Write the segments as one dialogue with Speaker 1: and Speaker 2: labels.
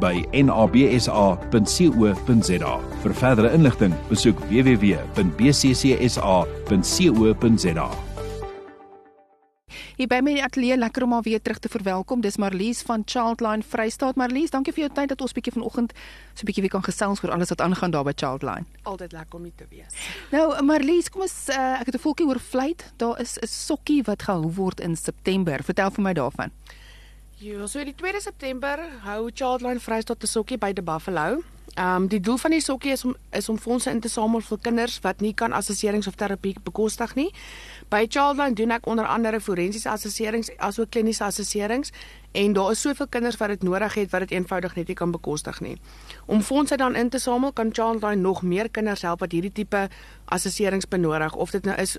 Speaker 1: by nabsa.co.za. Vir verdere inligting, besoek www.bccsa.co.za.
Speaker 2: Hier by my ateljee lekker om al weer terug te verwelkom. Dis Marlies van Childline Vrystaat. Marlies, dankie vir jou tyd dat ons bietjie vanoggend so 'n bietjie weer kan gesels oor alles wat aangaan daar by Childline.
Speaker 3: Altyd lekker om hier te wees.
Speaker 2: Nou, Marlies, kom ons uh, ek het 'n voeltjie oor vlieg. Daar is 'n sokkie wat gehou word in September. Vertel vir my daarvan.
Speaker 3: Ja, so die 2 September hou Childline Vrystaat 'n sokkie by die Buffalo. Ehm um, die doel van die sokkie is om is om fondse in te samel vir kinders wat nie kan assesserings of terapie bekostig nie. By Childline doen ek onder andere forensiese assesserings asook kliniese assesserings en daar is soveel kinders wat dit nodig het wat dit eenvoudig net nie kan bekostig nie. Om fondse dan in te samel kan Childline nog meer kinders help wat hierdie tipe assesserings benodig of dit nou is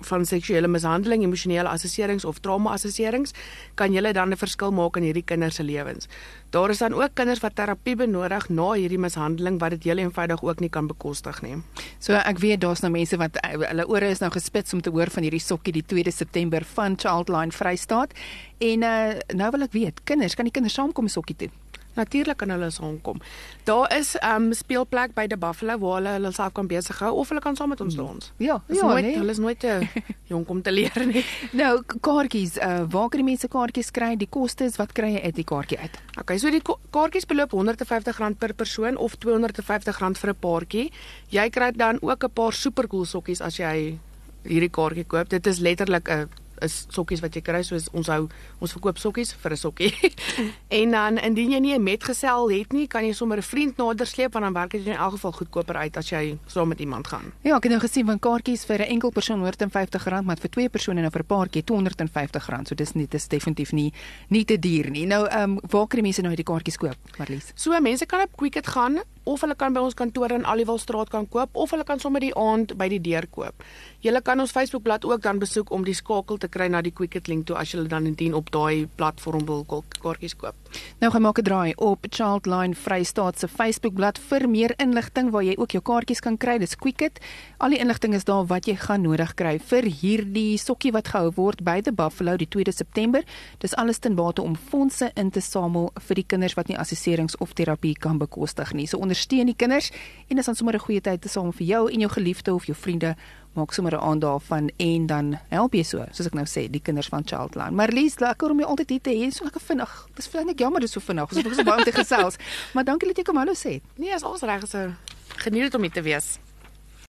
Speaker 3: van seksuele mishandeling, emosionele assesserings of trauma assesserings, kan jy dan 'n verskil maak in hierdie kinders se lewens. Daar is dan ook kinders wat terapie benodig na hierdie mishandeling wat dit heel eenvoudig ook nie kan bekostig nie.
Speaker 2: So ek weet daar's nou mense wat eh, hulle ore is nou gespits om te hoor van hierdie sokkie die 2 September van Childline Vrystaat. En uh, nou wil ek weet, kinders, kan die kinders saamkom sokkie toe?
Speaker 3: Natuurlik kan hulle saamkom. Daar is 'n um, speelplek by die Buffalo waar hulle hulle self kan besig hou of hulle kan saam met ons dans.
Speaker 2: Ja,
Speaker 3: is
Speaker 2: ja,
Speaker 3: nooit,
Speaker 2: nee.
Speaker 3: hulle is nooit te jonk om te leer nie.
Speaker 2: Nou, kaartjies, uh, waar kan die mense kaartjies kry? Die kostes, wat kry jy uit die kaartjie uit?
Speaker 3: Okay, so die kaartjies beloop R150 per persoon of R250 vir 'n paartjie. Jy kry dan ook 'n paar supercool sokkies as jy hierdie kaartjie koop. Dit is letterlik 'n is sokkies wat jy kry soos ons hou ons verkoop sokkies vir 'n sokkie. en dan indien jy nie 'n metgesel het nie, kan jy sommer 'n vriend nader sleep want dan werk dit in elk geval goedkoper uit as jy saam met iemand gaan.
Speaker 2: Ja, ek het nou gesien van kaartjies vir 'n enkel persoon R150, maar vir twee persone en vir 'n paartjie R250. So dis nie dis definitief nie nie te duur nie. Nou ehm um, waar die mense nou hierdie kaartjies koop, Marlies?
Speaker 3: So mense kan op Quicket gaan of hulle kan by ons kantoor in Aliwalstraat kan koop of hulle kan sommer die aand by die deur koop. Jy kan ons Facebookblad ook dan besoek om die skakel te kry na die Quicket link toe as jy dan indien op daai platform wil kaartjies koop.
Speaker 2: Nou gaan maak 'n draai op Childline Vrystaat se Facebookblad vir meer inligting waar jy ook jou kaartjies kan kry. Dis Quicket. Al die inligting is daar wat jy gaan nodig kry vir hierdie sokkie wat gehou word by the Buffalo die 2de September. Dis alles ten bate om fondse in te samel vir die kinders wat nie assesserings of terapie kan bekostig nie. So ondersteun die kinders en dis dan sommer 'n goeie tyd te saam vir jou en jou geliefde of jou vriende maak sommer 'n aand daarvan en dan help jy so soos ek nou sê die kinders van Childline. Maar Lies, lekker om jou altyd hier te hê. So lekker vinnig. Dis vinnig jammer dis so vinnig. Ons het ook so baie om te gesels. Maar dankie dat jy kom hallo sê.
Speaker 3: Nee, is alles reg so. Geniet dit om hier te wees.